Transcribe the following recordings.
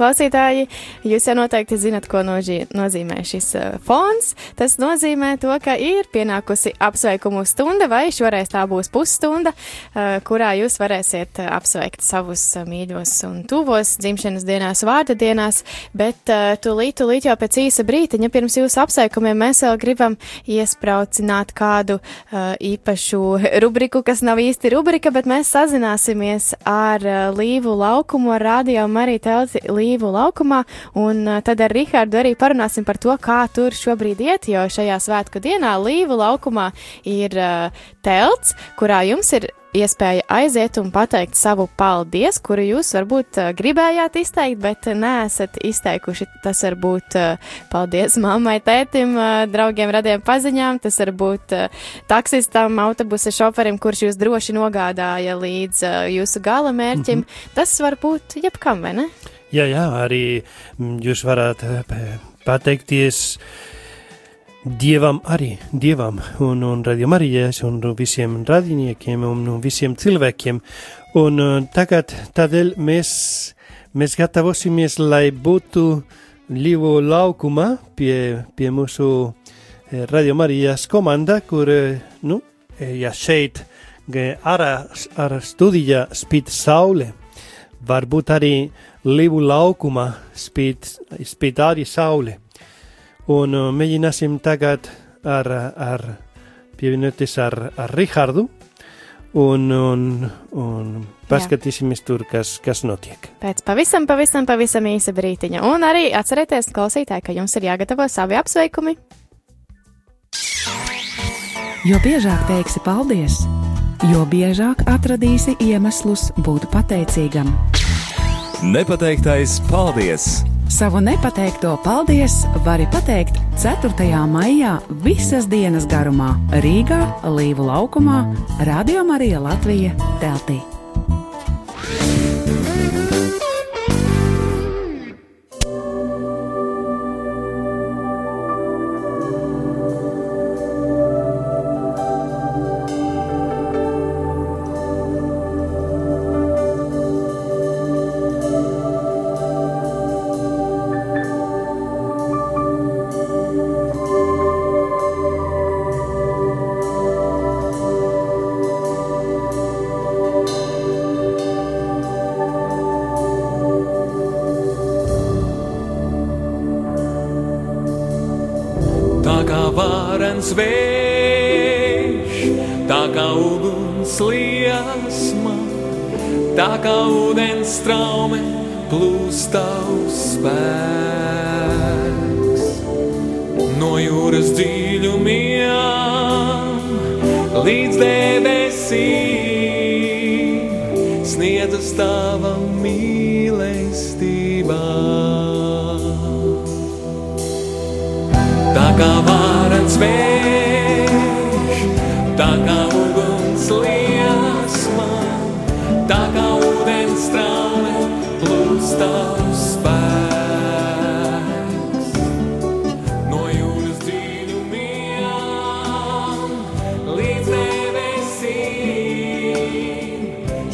klausītāji, jūs jau noteikti zinat, ko nožī, nozīmē šis uh, fons. Tas nozīmē to, ka ir pienākusi apsveikumu stunda, vai šoreiz tā būs pusstunda, uh, kurā jūs varēsiet uh, apsveikt savus uh, mīļos un tuvos dzimšanas dienās, vārda dienās, bet uh, tūlīt, tūlīt jau pēc īsa brītiņa pirms jūsu apsveikumiem mēs vēl gribam iespraucināt kādu uh, īpašu rubriku, kas nav īsti rubrika, bet mēs sazināsimies ar uh, Līvu laukumu, ar radio Mariju Telti Līvu laukumā, un tad ar Rihardu arī parunāsim par to, kā tur šobrīd iet, jo šajā svētku dienā Līvu laukumā ir uh, telts, kurā jums ir iespēja aiziet un pateikt savu paldies, kuru jūs varbūt gribējāt izteikt, bet neesat izteikuši. Tas var būt paldies mammai, tētim, draugiem, radiem paziņām, tas var būt taksistam, autobusa šoferim, kurš jūs droši nogādāja līdz jūsu gala mērķim. Mm -hmm. Tas var būt jebkam, vai ne? Jā, jā, arī jūs varat pateikties. Dievam arī, Dievam un, un Radio Marijas un visiem radiniekiem un, visiem cilvēkiem. Un uh, tagad tādēļ mēs, mēs gatavosimies, lai būtu Līvu laukumā pie, pie mūsu eh, Radio Marijas komanda, kur, eh, nu, eh, ja šeit ārā, ārā studijā spīd saule, varbūt arī Līvu laukumā spīd, spīd arī saule. Un uh, mēģināsim tagad ar, ar pievienoties ar, ar Rihardu un, un, un paskatīsimies tur, kas, kas notiek. Pēc pavisam, pavisam, pavisam īsa brītiņa. Un arī atcerieties, klausītāji, ka jums ir jāgatavo savi apsveikumi. Jo biežāk teiksi paldies, jo biežāk atradīsi iemeslus būt pateicīgam. Nepateiktais paldies! Savu nepateikto paldies vari pateikt 4. maijā visas dienas garumā Rīgā, Līvu laukumā, Radio Marija Latvija teltī. Sniedzas tava mīlestībā. Tā kā vārens vējš,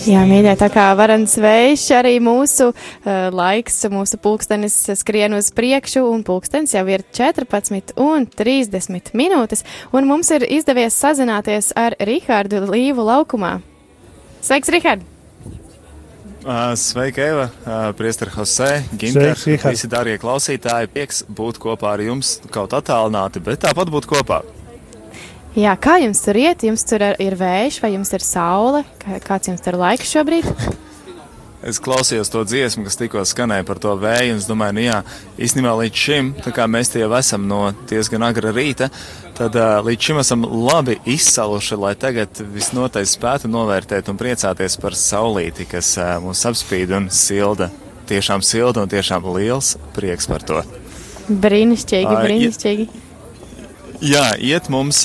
Jā, mīļie, tā kā varans vējš, arī mūsu uh, laiks, mūsu pulkstenis skrien uz priekšu, un pulkstenis jau ir 14 un 30 minūtes, un mums ir izdevies sazināties ar Rihardu Līvu laukumā. Sveiks, Rihard! Uh, Sveika, Eva, uh, Priester Jose, Ginter, Sveiks, visi darbie klausītāji. Prieks būt kopā ar jums, kaut attālināti, bet tāpat būt kopā. Jā, kā jums tur iet? Jums tur ir- ir vējš vai jums ir saule? Kā- Kāds jums tur laiks šobrīd? Es klausījos to dziesmu, kas tikko skanēja par to vēju, un es domāju, nu jā, īstenībā līdz šim, tā kā mēs tie jau esam no diezgan agra rīta, tad uh, līdz šim esam labi izsaluši, lai tagad visnotaļ spētu novērtēt un priecāties par saulīti, kas uh, mūs apspīd un silda. Tiešām silda un tiešām liels prieks par to. Brīnišķīgi, Ā, ja- brīnišķīgi. Jā, iet mums,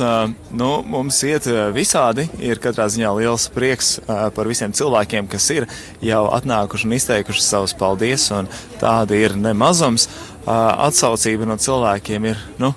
nu, mums iet visādi. Ir katrā ziņā liels prieks par visiem cilvēkiem, kas ir jau atnākuši un izteikuši savus paldies, un tāda ir nemazums. Atsaucība no cilvēkiem ir, nu,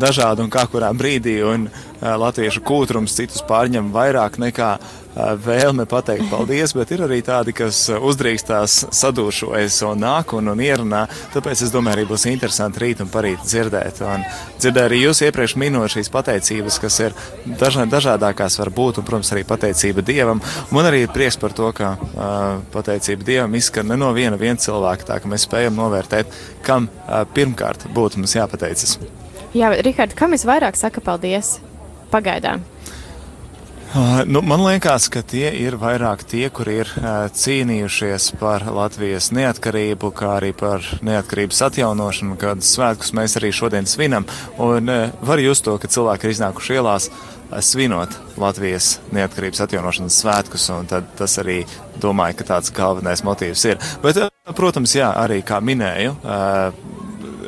dažāda un kā kurā brīdī, un latviešu kūtrums citus pārņem vairāk nekā vēlme pateikt paldies, bet ir arī tādi, kas uh, uzdrīkstās sadūšojas un nāk un, un ierunā. Tāpēc es domāju, arī būs interesanti rīt un parīt dzirdēt. Un dzirdēju arī jūs iepriekš minot šīs pateicības, kas ir dažā, dažādākās var būt, un, protams, arī pateicība Dievam. Man arī ir prieks par to, ka uh, pateicība Dievam izskan ne no viena, viena cilvēka, tā ka mēs spējam novērtēt, kam uh, pirmkārt būtu mums jāpateicas. Jā, Rihard, kam visvairāk saka paldies? Pagaidām. Uh, nu, man liekas, ka tie ir vairāk tie, kuri ir uh, cīnījušies par Latvijas neatkarību, kā arī par neatkarības atjaunošanu, kādas svētkus mēs arī šodien svinam. Un uh, var just to, ka cilvēki ir iznākuši ielās uh, svinot Latvijas neatkarības atjaunošanas svētkus, un tas arī domāju, ka tāds galvenais motīvs ir. Bet, protams, jā, arī kā minēju,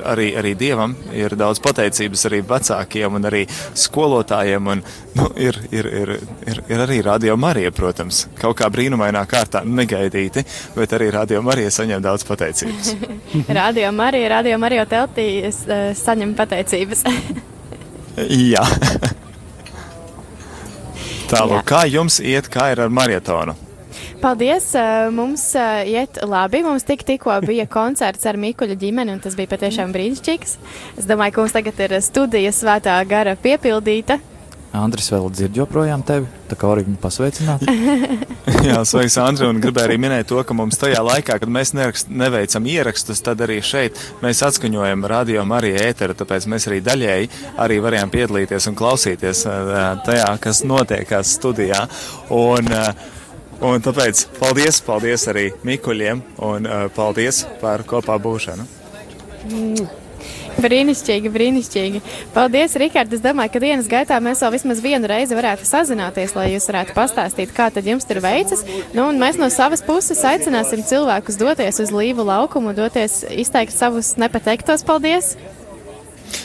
arī, arī Dievam ir daudz pateicības arī vecākiem un arī skolotājiem. Un, nu, ir, ir, ir, ir, ir arī Radio Marija, protams, kaut kā brīnumainā kārtā negaidīti, bet arī Radio Marija saņem daudz pateicības. radio Marija, Radio Marija teltī uh, saņem pateicības. Jā. Tālāk, kā jums iet, kā ir ar marietonu? Paldies! Mums iet labi. Mums tik, tikko bija koncerts ar Mikuļu ģimeni, un tas bija patiešām brīnišķīgs. Es domāju, ka mums tagad ir studija svētā gara piepildīta. Andris vēl dzird joprojām tevi, tā kā arī viņu pasveicināt. Jā, sveiks, Andri, un gribēju arī minēt to, ka mums tajā laikā, kad mēs nerakst, neveicam ierakstus, tad arī šeit mēs atskaņojam radio Marija ēteru, tāpēc mēs arī daļēji arī varējām piedalīties un klausīties tajā, kas notiekās studijā. Un, ā, un tāpēc paldies, paldies arī Mikuļiem un ā, paldies par kopā būšanu. Brīnišķīgi, brīnišķīgi. Paldies, Rikārd. Es domāju, ka dienas gaitā mēs vēl vismaz vienu reizi varētu sazināties, lai jūs varētu pastāstīt, kā tad jums tur veicas. Nu, un mēs no savas puses aicināsim cilvēkus doties uz līvu laukumu, doties izteikt savus nepateiktos paldies.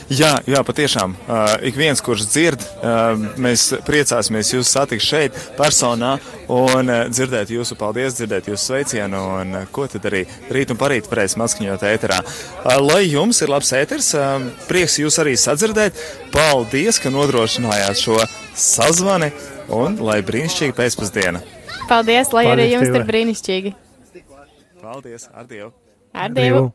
Jā, jā, patiešām. Uh, ik viens, kurš dzird, uh, mēs priecāsimies jūs satikt šeit, personā, un uh, dzirdēt jūsu paldies, dzirdēt jūsu sveicienu, un uh, ko tad arī rīt un parīt varēsim atskaņot ēterā. Uh, lai jums ir labs ēters, uh, prieks jūs arī sadzirdēt. Paldies, ka nodrošinājāt šo sazvani, un lai brīnišķīga pēcpusdiena. Paldies, lai arī Paldies, jums Tīve. tur brīnišķīgi. Paldies, ar Dievu! Ar Dievu!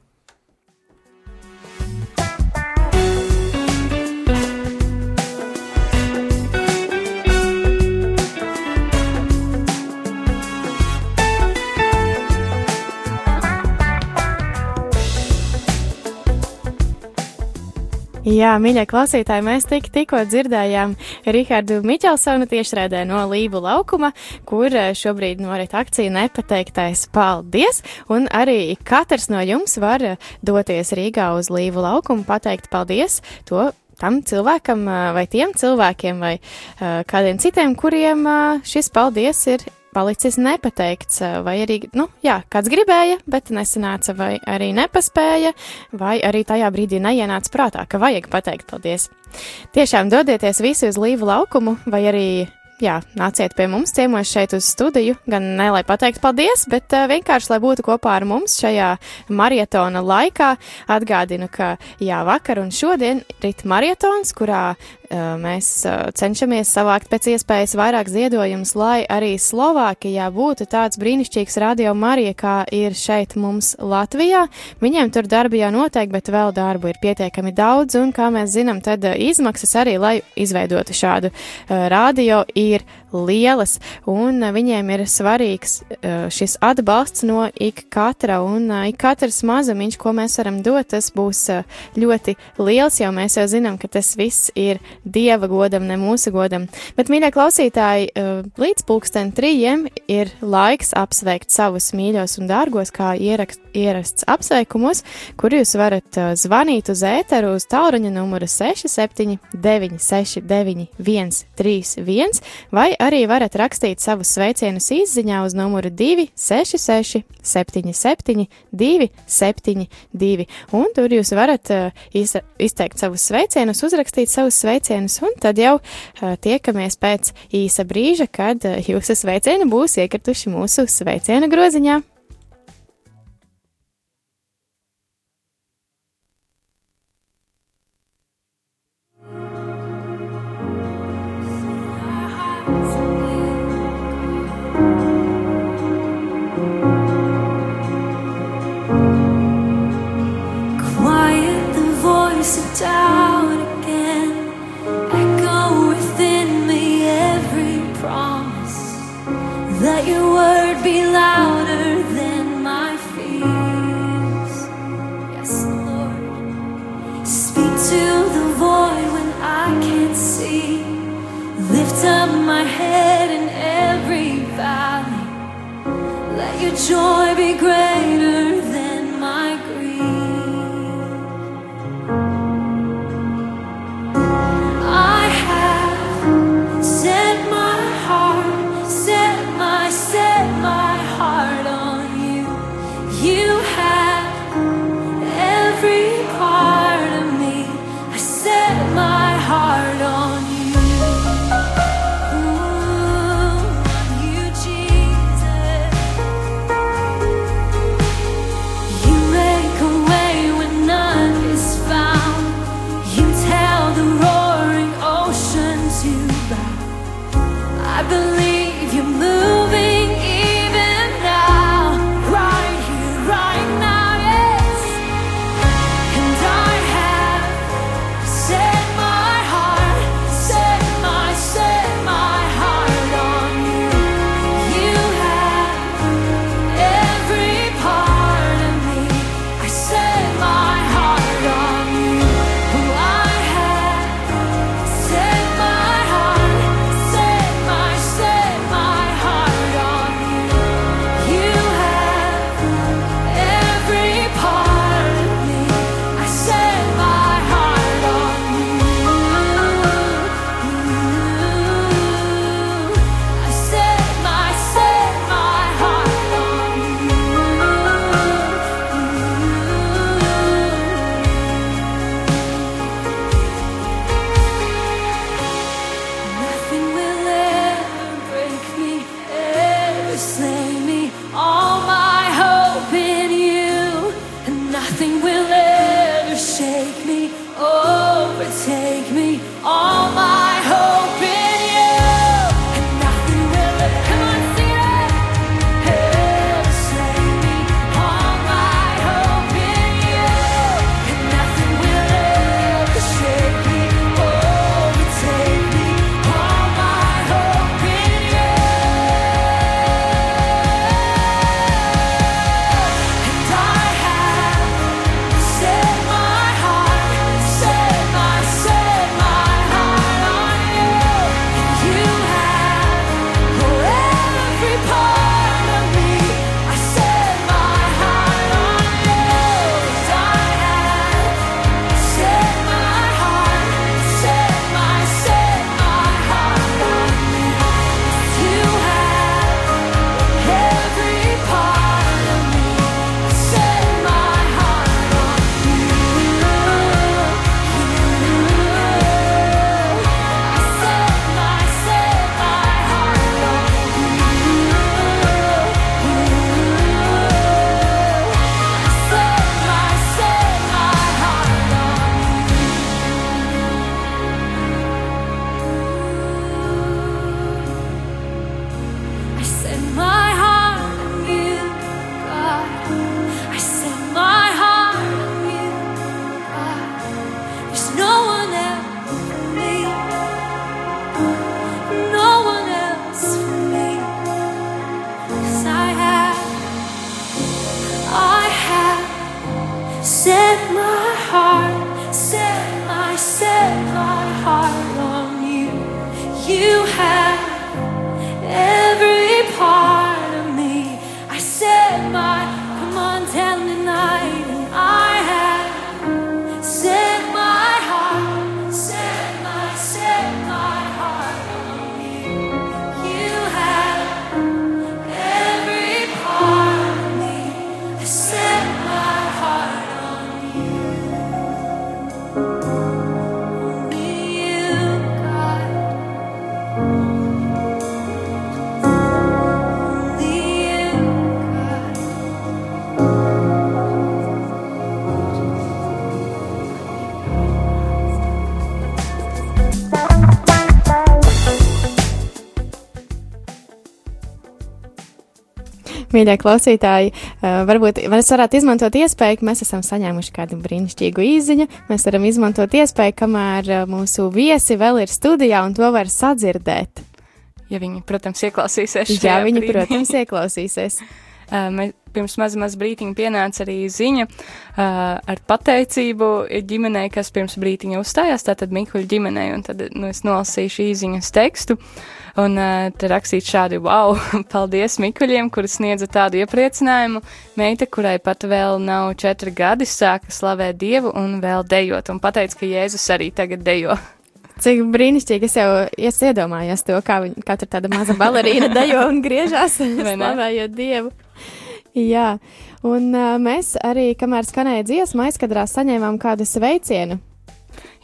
Jā, mīļie klausītāji, mēs tik, tikko dzirdējām Rihardu Miķelsonu tiešraidē no Lību laukuma, kur eh, šobrīd norit akcija Nepateiktais paldies, un arī katrs no jums var eh, doties Rīgā uz Lību laukumu, pateikt paldies to tam cilvēkam eh, vai tiem cilvēkiem vai kādiem citiem, kuriem šis paldies ir palicis nepateikts, eh, vai arī, nu, jā, kāds gribēja, bet nesanāca, vai arī nepaspēja, vai arī tajā brīdī neienāca prātā, ka vajag pateikt paldies. Tiešām dodieties visi uz līvu laukumu, vai arī, jā, nāciet pie mums ciemos šeit uz studiju, gan ne lai pateikt paldies, bet uh, vienkārši, lai būtu kopā ar mums šajā marietona laikā. Atgādinu, ka, jā, vakar un šodien rit marietons, kurā mēs cenšamies savākt pēc iespējas vairāk ziedojumus, lai arī Slovākijā būtu tāds brīnišķīgs radio Marija, kā ir šeit mums Latvijā. Viņiem tur darbi jau notiek, bet vēl darbu ir pietiekami daudz, un kā mēs zinām, tad izmaksas arī, lai izveidotu šādu radio, ir lielas, un uh, viņiem ir svarīgs uh, šis atbalsts no ik katra, un uh, ik katrs mazumiņš, ko mēs varam dot, tas būs ļoti liels, jo mēs jau zinām, ka tas viss ir Dieva godam, ne mūsu godam. Bet, mīļie klausītāji, līdz pulksten trījiem ir laiks apsveikt savus mīļos un dārgos, kā ierakst, ierasts apsveikumos, kur jūs varat zvanīt uz ēteru uz tauruņa numuru 679 131, vai arī varat rakstīt savus sveicienus izziņā uz numuru 266 77 272, un tur jūs varat uh, iz, izteikt savus sveicienus, uzrakstīt savus sveicienus, un tad jau uh, tiekamies pēc īsa brīža, kad uh, jūsu sveicieni būs iekrituši mūsu sveicienu groziņā. Out again. Echo within me every promise. Let your word be louder than my fears. Yes, Lord. Speak to the void when I can't see. Lift up my head in every valley. Let your joy be greater Mīļie klausītāji, uh, varbūt mēs varētu izmantot iespēju, ka mēs esam saņēmuši kādu brīnišķīgu īziņu. Mēs varam izmantot iespēju, kamēr uh, mūsu viesi vēl ir studijā un to var sadzirdēt. Ja viņi, protams, ieklausīsies. Jā, viņi, brīdī. protams, ieklausīsies. Uh, mēs, pirms maz, maz brītiņa pienāca arī ziņa uh, ar pateicību ģimenei, kas pirms brītiņa uzstājās, tātad Mikuļa ģimenei, un tad nu, es nolasīšu īziņas tekstu. Un uh, te rakstīt šādi, wow, paldies Mikuļiem, kuri sniedza tādu iepriecinājumu. Meita, kurai pat vēl nav četri gadi, sāka slavēt Dievu un vēl dejot, un pateica, ka Jēzus arī tagad dejo. Cik brīnišķīgi es jau es iedomājos to, kā, viņa, tur tāda maza balerīna dejo un griežās, slavējot Dievu. Jā, un uh, mēs arī, kamēr skanēja dziesma, aizkadrā saņēmām kādu sveicienu.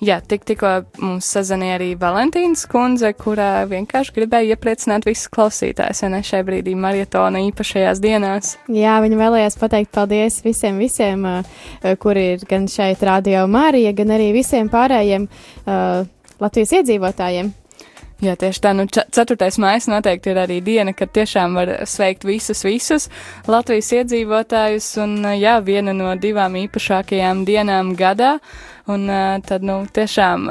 Jā, tik, tikko mums sazvanīja arī Valentīnas kundze, kurā vienkārši gribēja iepriecināt visus klausītājus, ja ne šai brīdī maratona īpašajās dienās. Jā, viņa vēlējās pateikt paldies visiem, visiem, uh, kuri ir gan šeit Radio Mārija, gan arī visiem pārējiem uh, Latvijas iedzīvotājiem. Jā, tieši tā. Nu, 4. maija noteikti ir arī diena, kad tiešām var sveikt visus, visus Latvijas iedzīvotājus. Un, jā, viena no divām īpašākajām dienām gadā. Un tad, nu, tiešām,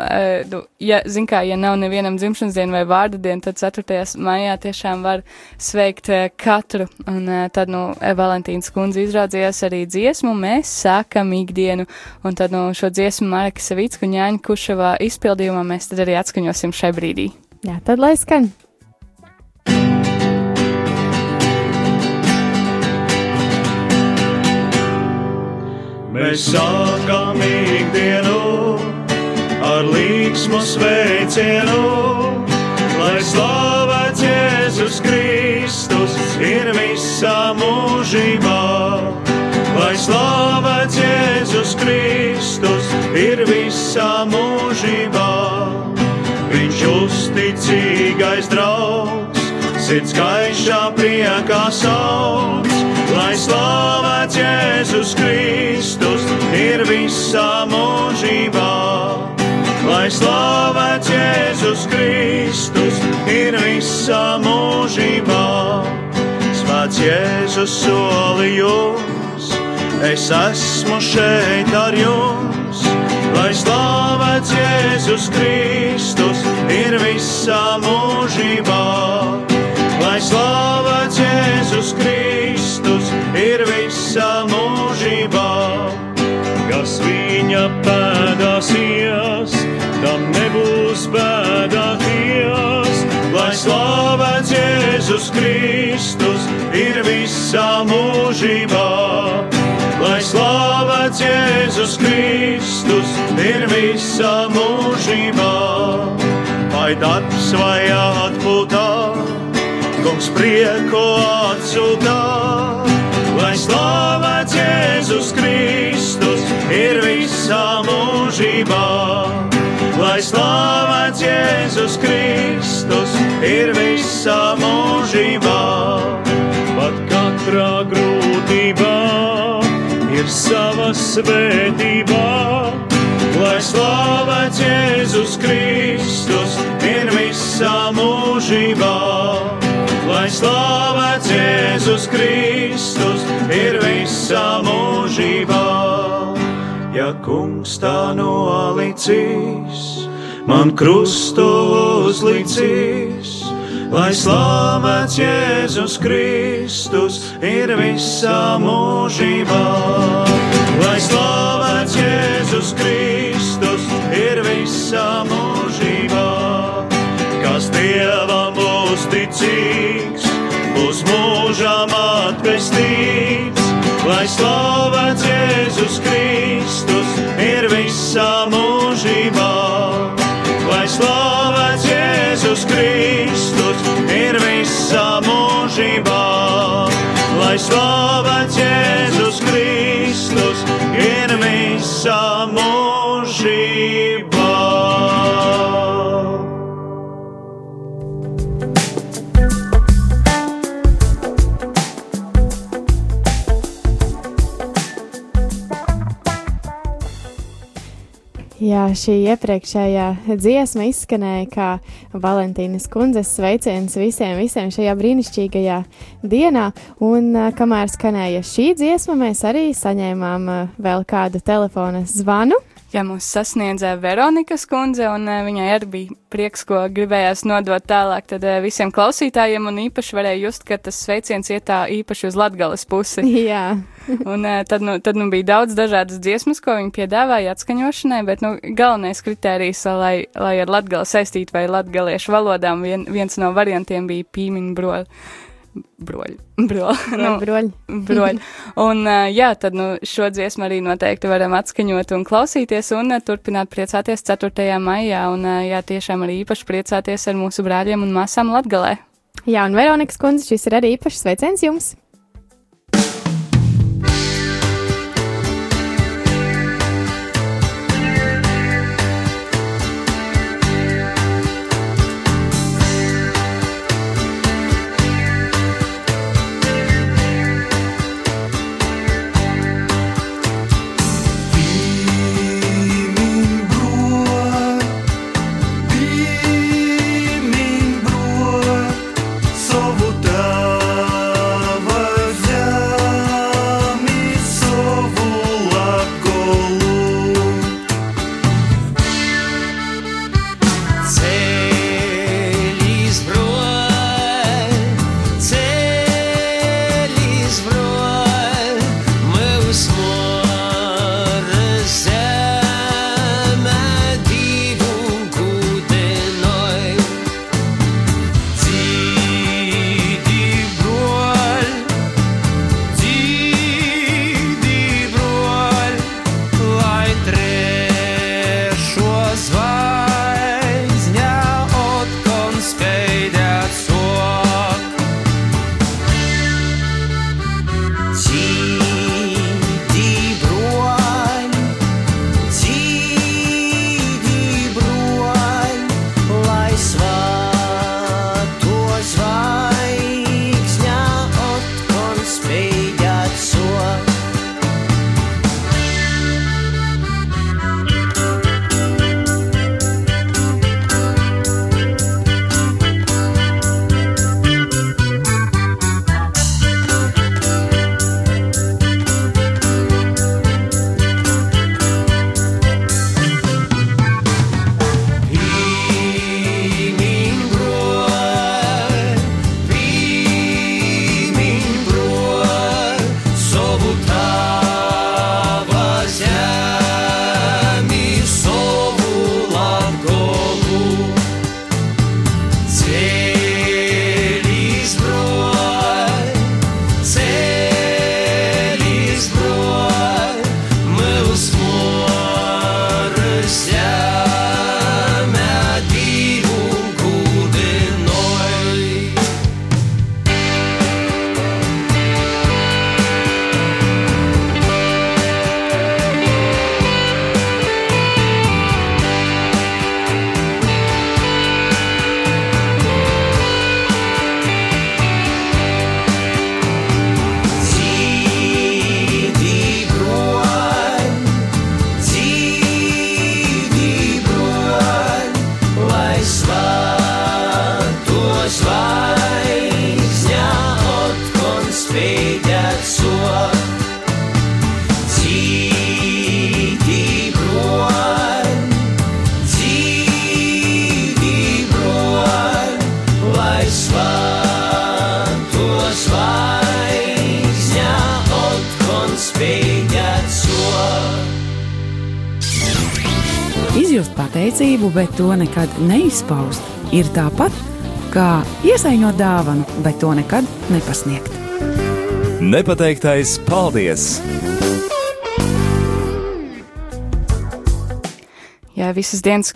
nu, ja, zin kā, ja nav nevienam dzimšanas diena vai vārda diena, tad 4. maijā tiešām var sveikt katru. Un tad, nu, Valentīnas kundze izrādzījās arī dziesmu, mēs sākam ikdienu. Un tad, nu, šo dziesmu Marika Savicku un Jāņa Kušavā izpildījumā mēs tad arī atskaņosim šai brīdī. Jā, tad lai skan. Mēs sākam ikdienu ar līgsmu sveicienu, lai slavēts Jēzus Kristus ir visā mūžībā. Lai slavēts Jēzus Kristus ir visā mūžībā. Viņš uzticīgais draugs, sirds gaišā priekā sauc, lai slavēts Jēzus Kristus ir visā mūžībā. Lai slavēts Jēzus Kristus ir visā mūžībā. Svēts Jēzus solījums, es esmu šeit ar jums. Lai slavēts Jēzus Kristus mūžībā. Lai slavēts Jēzus Kristus ir visā mūžībā. Vai darbs vai atpūtā, kungs prieku atsūtā. Lai slavēts Jēzus Kristus ir visā mūžībā. Lai slavēts Jēzus Kristus ir visā mūžībā. Katrā grūtībā ir sava svētība. Lai slavēts Jēzus Kristus ir visā mūžībā. Lai slavēts Jēzus Kristus ir visā mūžībā. Ja kungs tā nolicīs, man krustu uzlicīs. Lai slavēts Jēzus Kristus ir visā mūžībā. Lai slavēts Jēzus Kristus ir visā mūžībā. Kas Dievam uzticīgs, uz mūžām atpestīts. Lai slavēts Jēzus Kristus ir visā mūžībā. Lai slavēts Jēzus Kristus Lai slavēts Jēzus Kristus ir visā mūžībā. Jā, šī iepriekšējā dziesma izskanēja kā Valentīnas kundzes sveiciens visiem, visiem šajā brīnišķīgajā dienā, un kamēr skanēja šī dziesma, mēs arī saņēmām vēl kādu telefona zvanu. Jā, mūs sasniedza Veronika skundze, un viņai arī bija prieks, ko gribējās nodot tālāk tad, visiem klausītājiem, un īpaši varēja just, ka tas sveiciens iet tā īpaši uz latgales pusi. Jā. un uh, tad, nu, tad nu, bija daudz dažādas dziesmas, ko viņi piedāvāja atskaņošanai, bet nu, galvenais kritērijs, lai, lai ar latgali saistītu vai latgaliešu valodām, vien, viens no variantiem bija pīmiņu broļi. Broļi. Broļi. Nu, broļi. broļi. Un, uh, jā, tad nu, šo dziesmu arī noteikti varam atskaņot un klausīties un uh, turpināt priecāties 4. maijā. Un, jā, tiešām arī īpaši priecāties ar mūsu brāļiem un māsām Latgalē. Jā, un Veronikas kundze, šis ir arī īpašs sveiciens jums. Bet to nekad neizpaust, ir tāpat kā iesaņot dāvanu, bet to nekad nepasniegt. Nepateiktais paldies! Jā, visas dienas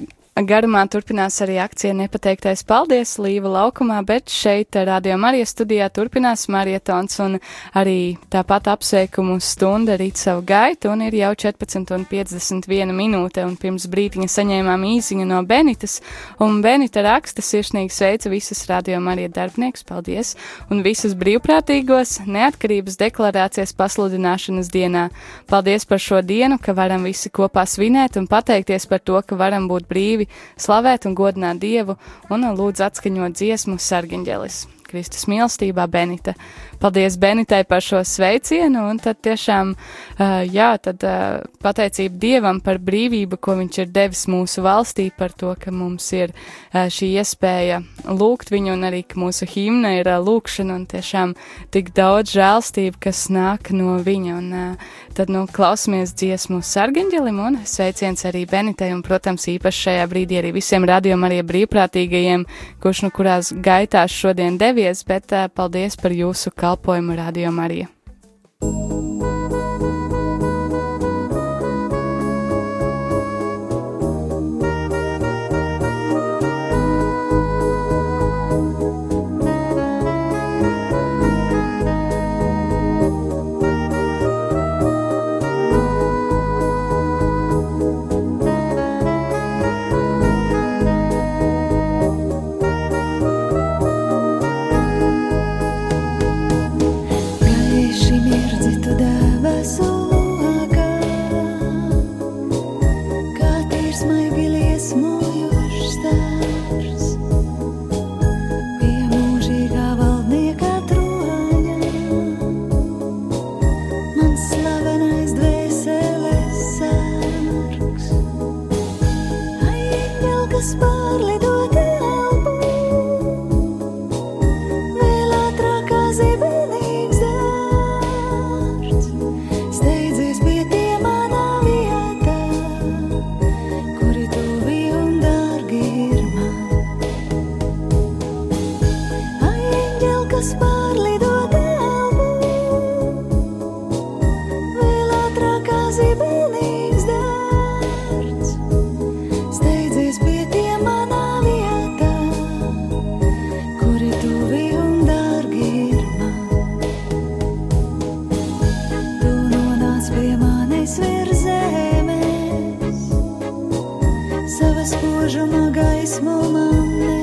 garumā turpinās arī akcija Nepateiktais paldies Līva laukumā, bet šeit Radio Marija studijā turpinās marietons un arī tāpat apsveikumu stunda rīt savu gaitu un ir jau 14.51 minūte un pirms brītiņa saņēmām īziņu no Benitas un Benita raksta sirsnīgi sveica visus Radio Marija darbinieks, paldies, un visus brīvprātīgos neatkarības deklarācijas pasludināšanas dienā. Paldies par šo dienu, ka varam visi kopā svinēt un pateikties par to, ka varam būt brīvi slavēt un godināt Dievu un lūdzu atskaņot dziesmu Sargiņģelis. Kristus mīlestībā, Benita. Paldies Benitai par šo sveicienu, un tad tiešām, jā, tad pateicība Dievam par brīvību, ko viņš ir devis mūsu valstī, par to, ka mums ir šī iespēja lūgt viņu, un arī, ka mūsu himna ir lūkšana, un tiešām tik daudz žēlstību, kas nāk no viņa, un tad, nu, klausamies dziesmu sargaņģelim, un sveiciens arī Benitai, un, protams, īpaši šajā brīdī arī visiem radījumam arī brīvprātīgajiem, kurš nu kurās gaitās šodien devies, bet paldies par jūsu kalpojumu Radio Marija. Spožuma gaismu man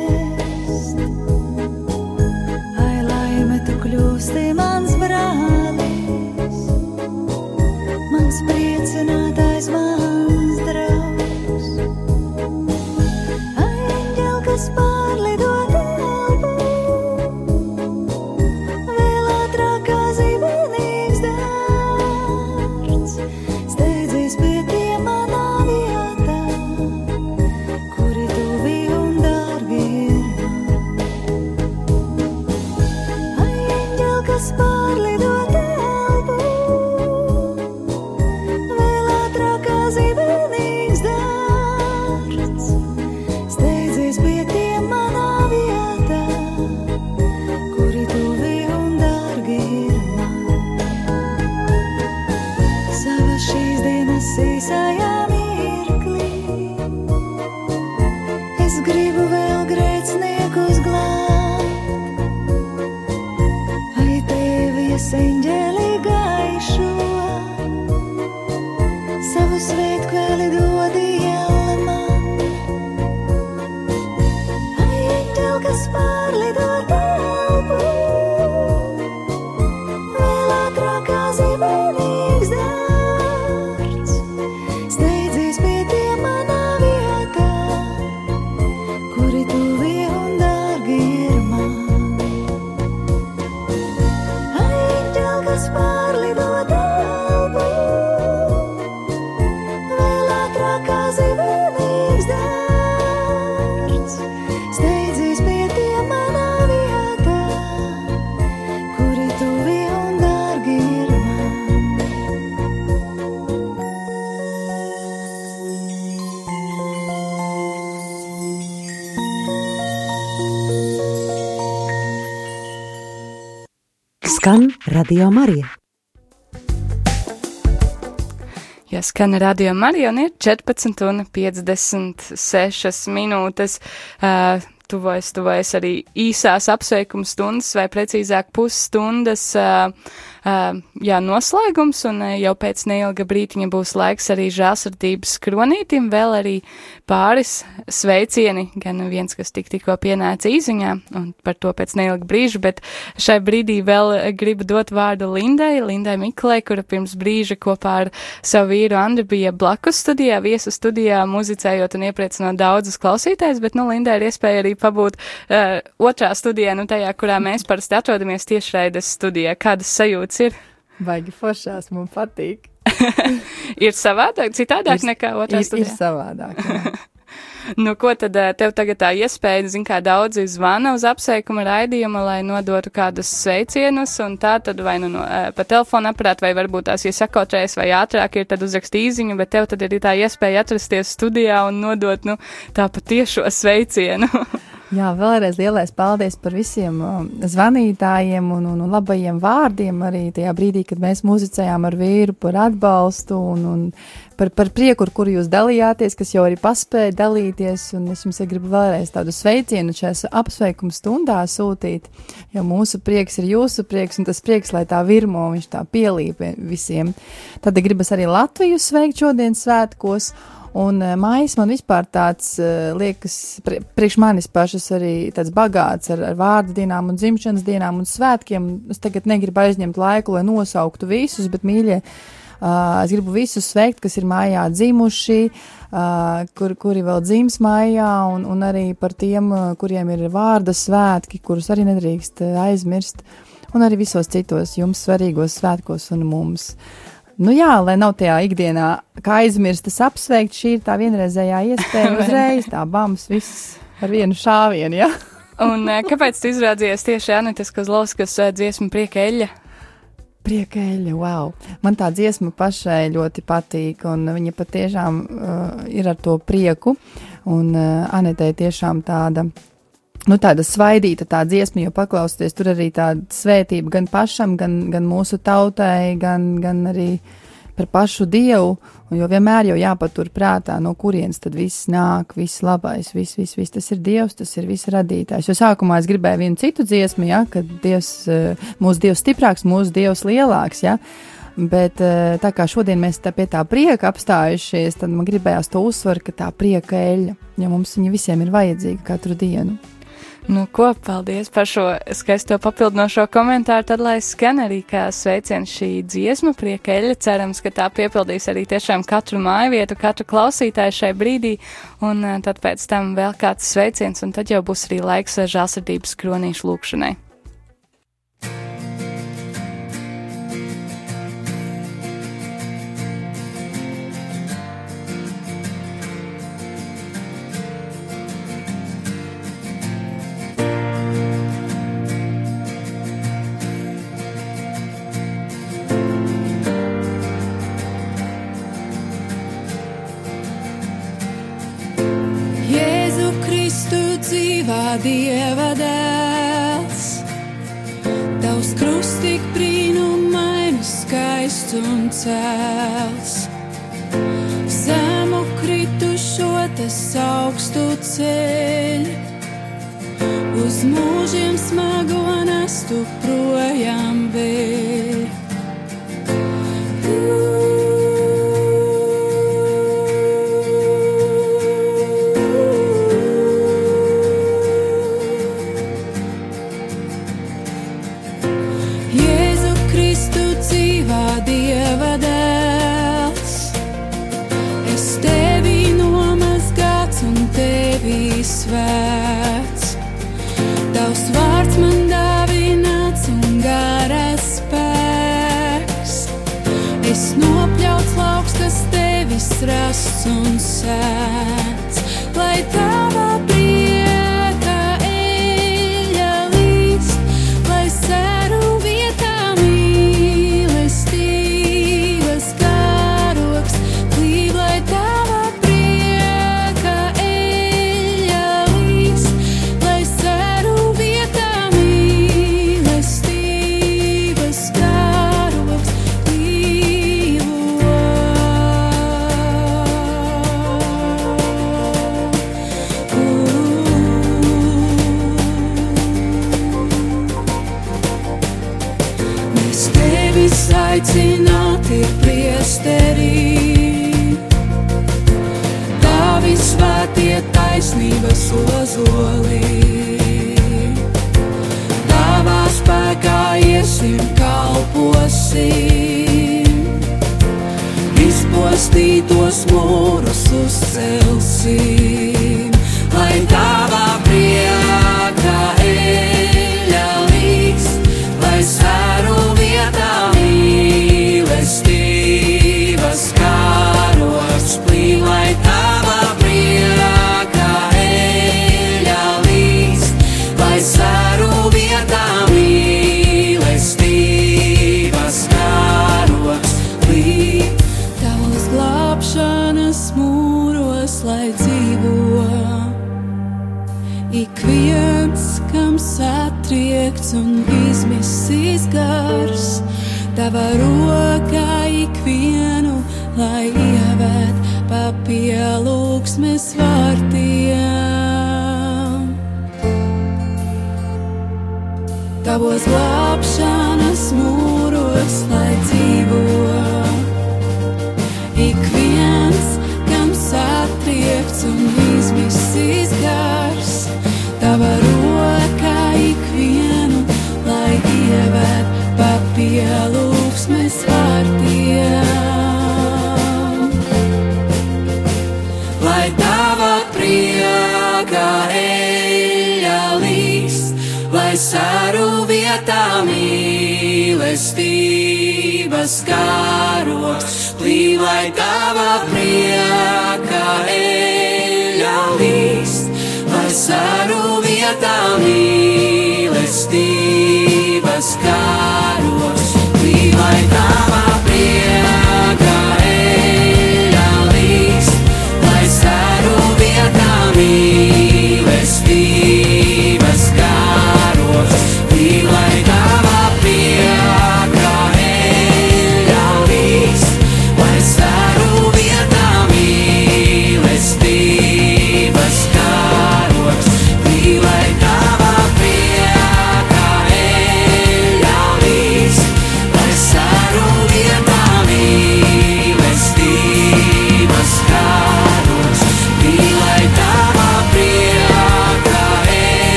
tevi es Radio Marija. Ja skan radio Marija un ir 14 un 56 minūtes. Uh, tuvojas, tuvojas arī īsās apsveikuma stundas, vai precīzāk pusstundas. Uh, Uh, jā, noslēgums, un uh, jau pēc neilga brītiņa būs laiks arī žāsardības kronītim, vēl arī pāris sveicieni, gan viens, kas tik tikko pienāca īziņā, un par to pēc neilga brīža, bet šai brīdī vēl gribu dot vārdu Lindai, Lindai Miklai, kura pirms brīža kopā ar savu vīru Andri bija blakus studijā, viesu studijā, muzicējot un iepriecinot daudzus klausītājus, bet, nu, Lindai ir iespēja arī pabūt uh, otrā studijā, nu, tajā, kurā mēs parasti atrodamies tiešraides studijā. Kādas sajūtas ir? Baigi foršās, man patīk. ir savādāk, citādāk Ir- nekā otrā Ir, ir studijā. savādāk. Nu, ko tad eh, tev tagad tā iespēja, zin, kā daudzi zvana uz apsveikuma raidījumu, lai nodotu kādus sveicienus, un tā tad vai nu no, eh, pa telefonu aparātu, vai varbūt tās, ja sakotrēs vai ātrāk ir, tad uzrakst īziņu, bet tev tad ir tā iespēja atrasties studijā un nodot, nu, tā patiešo sveicienu. Jā, vēlreiz lielais paldies par visiem um, zvanītājiem un, un, un labajiem vārdiem arī tajā brīdī, kad mēs muzicējām ar vīru par atbalstu un, un par, par prieku, ar kuru jūs dalījāties, kas jau arī paspēja dalīties. Un es jums gribu vēlreiz tādu sveicienu šajā apsveikuma stundā sūtīt, jo mūsu prieks ir jūsu prieks un tas prieks, lai tā virmo, viņš tā pielīp visiem. Tad gribas arī Latviju sveikt šodien svētkos. Un uh, mājas man vispār tāds uh, liekas, pri, priekš manis pašas arī tāds bagāts ar, ar vārdu dienām un dzimšanas dienām un svētkiem. Es tagad negribu aizņemt laiku, lai nosauktu visus, bet mīļie, uh, es gribu visus sveikt, kas ir mājā dzimuši, uh, kur, kuri vēl dzims mājā, un, un arī par tiem, uh, kuriem ir vārda svētki, kurus arī nedrīkst uh, aizmirst, un arī visos citos jums svarīgos svētkos un mums. Nu jā, lai nav tajā ikdienā, kā aizmirstas apsveikt, šī ir tā vienreizējā iespēja uzreiz, tā bams, viss ar vienu šāvienu, jā. un eh, kāpēc tu izrādījies tieši Anitas Kozlovskas eh, dziesmu prieka eļļa? Priekēļa, wow. Man tā dziesma pašai ļoti patīk, un viņa patiešām uh, ir ar to prieku. Un uh, Anetē tiešām tāda, nu, tāda svaidīta tā dziesma, jo paklausties tur arī tāda svētība gan pašam, gan, gan mūsu tautai, gan, gan arī par pašu dievu. Jo vienmēr jau jāpatur prātā, no kurienes tad viss nāk, viss labais, viss, viss, viss tas ir dievs, tas ir viss radītājs. Jo sākumā es gribēju vienu citu dziesmu, ja, kad dievs, eh, mūsu dievs stiprāks, mūsu dievs lielāks, ja. Bet eh, tā kā šodien mēs tā pie tā prieka apstājušies, tad man gribējās to uzsvaru, ka tā prieka eļļa, ja mums viņa visiem ir vajadzīga katru dienu. Nu, ko, paldies par šo skaisto papildinošo komentāru. Tad, lai skan arī kā sveiciens šī dziesma, prieka eļļa, cerams, ka tā piepildīs arī tiešām katru māju vietu, katru klausītāju šai brīdī, un eh, tad pēc tam vēl kāds sveiciens, un tad jau būs arī laiks žāsardības kronīšu lūkšanai. Dieva dēls, Tavs krusts tik brīnumaini skaists un cēls. Zemu kritušo tas augstu ceļ, uz mūžiem smago nestu projām vēl. satriekts un izmisis gars. Tava rokā ikvienu, lai ievēt papielūksmes vārtiem. Tavos glābšanas mūros, lai dzīvotu. žēlestības karoks, plīvai tavā priekā eļā līst, vasaru vietā līst.